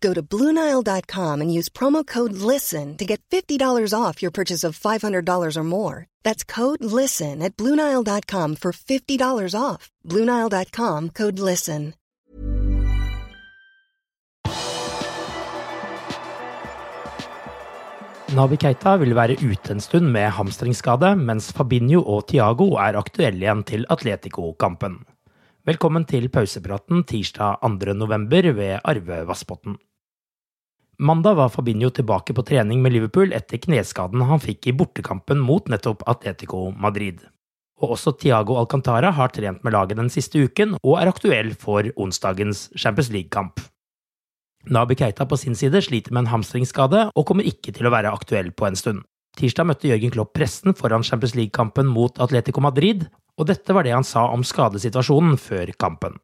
Go to BlueNile.com and use promo code LISTEN to get $50 off your purchase of $500 or more. That's code LISTEN at BlueNile.com for $50 off. BlueNile.com code LISTEN. Nabi Keita vil være ute en stund med hamstringsskade, mens Fabinho og Thiago er aktuelle igjen til Atletico-kampen. Velkommen til pausepraten tirsdag 2.11. ved Arve Vassbotn. Mandag var Fabinho tilbake på trening med Liverpool etter kneskaden han fikk i bortekampen mot nettopp Atletico Madrid. Og også Tiago Alcantara har trent med laget den siste uken og er aktuell for onsdagens Champions League-kamp. Nabi Keita på sin side sliter med en hamstringsskade og kommer ikke til å være aktuell på en stund. Tirsdag møtte Jørgen Klopp pressen foran Champions League-kampen mot Atletico Madrid, og dette var det han sa om skadesituasjonen før kampen.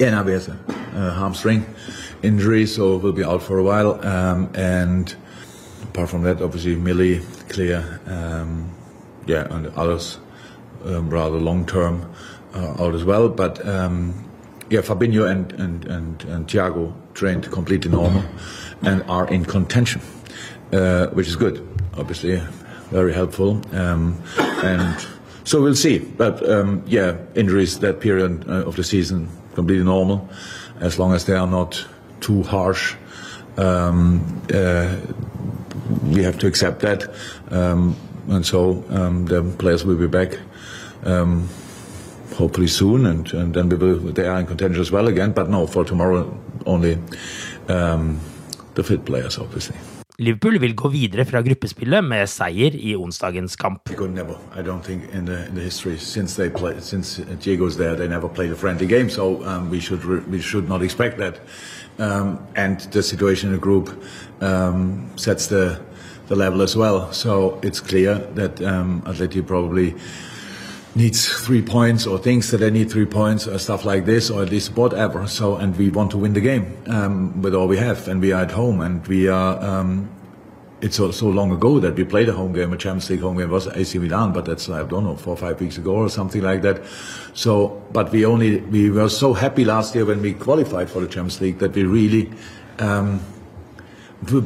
Yeah, Nabi has a uh, hamstring injury, so will be out for a while. Um, and apart from that, obviously Millie clear. Um, yeah, and others um, rather long term uh, out as well. But um, yeah, Fabinho and and and, and Thiago trained completely normal and are in contention, uh, which is good. Obviously, very helpful. Um, and so we'll see. But um, yeah, injuries that period uh, of the season completely normal, as long as they are not too harsh. Um, uh, we have to accept that, um, and so um, the players will be back um, hopefully soon, and, and then we will, they are in contention as well again. But no, for tomorrow only um, the fit players, obviously. Liverpool vil gå videre fra gruppespillet med seier i onsdagens kamp. In the, in the history since they play since there, they never played a friendly game. So um, we should we should not expect that. Um, and the situation in the group um, sets the the level as well. So it's clear that um, Atleti probably needs three points or thinks that they need three points or stuff like this or at least whatever. So and we want to win the game um, with all we have, and we are at home, and we are. Um, it's so, so long ago that we played a home game, a Champions League home game. Was AC Milan, but that's I don't know four or five weeks ago or something like that. So, but we only we were so happy last year when we qualified for the Champions League that we really. Um,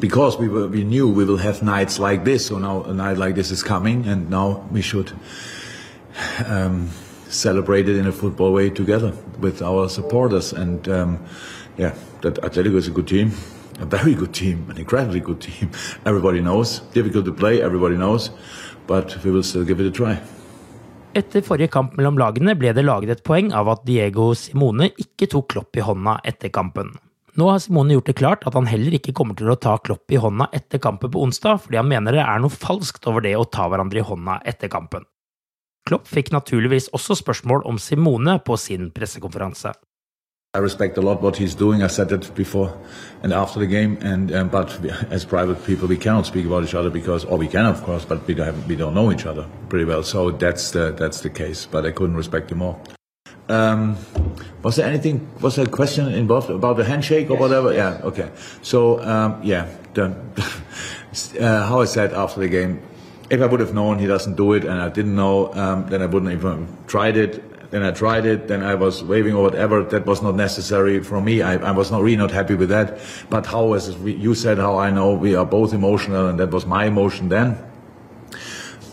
because we were, we knew we will have nights like this, so now a night like this is coming, and now we should um, celebrated in a football way together with our supporters. And um, yeah, that Atletico is a good team, a very good team, an incredibly good team. Everybody knows. Difficult to play, everybody knows, but we will still give it a try. Etter forrige kamp mellom lagene ble det laget et poeng av at Diego Simone ikke tok Klopp i hånda etter kampen. Nå har Simone gjort det klart at han heller ikke kommer til å ta Klopp i hånda etter kampen på onsdag, fordi han mener det er noe falskt over det å ta hverandre i hånda etter kampen. Klopp fikk naturligvis også spørsmål om Simone på sin pressekonferanse. I respect a lot what he's doing. I said that before and after the game. And um, but we, as private people, we cannot speak about each other because, or we can, of course, but we don't we don't know each other pretty well. So that's the that's the case. But I couldn't respect him more. Um, was there anything? Was there a question involved about the handshake or yes, whatever? Yes. Yeah. Okay. So um, yeah, the, uh, how I said after the game, if I would have known he doesn't do it and I didn't know, um, then I wouldn't even tried it then I tried it, then I was waving or whatever. That was not necessary for me. I, I was not really not happy with that. But how, as you said, how I know we are both emotional, and that was my emotion then.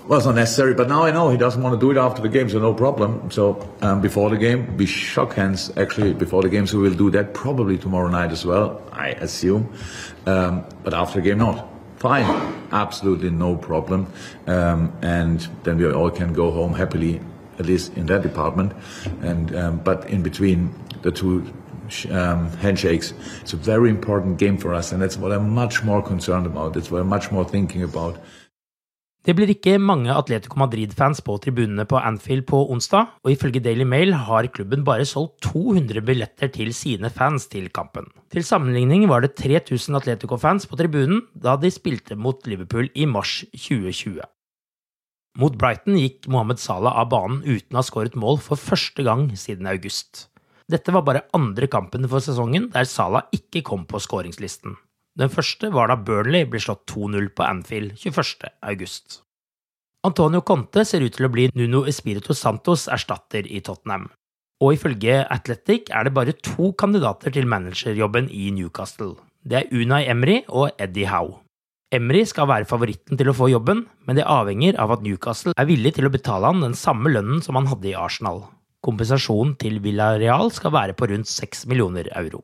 Was not necessary, but now I know he doesn't want to do it after the game, so no problem. So um, before the game, we shook hands actually before the game, so we'll do that probably tomorrow night as well, I assume. Um, but after the game, not fine, absolutely no problem, um, and then we all can go home happily at least in that department. And um, but in between the two um, handshakes, it's a very important game for us, and that's what I'm much more concerned about. That's what I'm much more thinking about. Det blir ikke mange Atletico Madrid-fans på tribunene på Anfield på onsdag, og ifølge Daily Mail har klubben bare solgt 200 billetter til sine fans til kampen. Til sammenligning var det 3000 Atletico-fans på tribunen da de spilte mot Liverpool i mars 2020. Mot Brighton gikk Mohammed Salah av banen uten å ha skåret mål for første gang siden august. Dette var bare andre kampen for sesongen der Salah ikke kom på skåringslisten. Den første var da Burnley ble slått 2-0 på Anfield 21. august. Antonio Conte ser ut til å bli Nuno Espirito Santos erstatter i Tottenham. Og ifølge Athletic er det bare to kandidater til managerjobben i Newcastle. Det er Unai Emry og Eddie Howe. Emry skal være favoritten til å få jobben, men det avhenger av at Newcastle er villig til å betale han den samme lønnen som han hadde i Arsenal. Kompensasjonen til Villarreal skal være på rundt 6 millioner euro.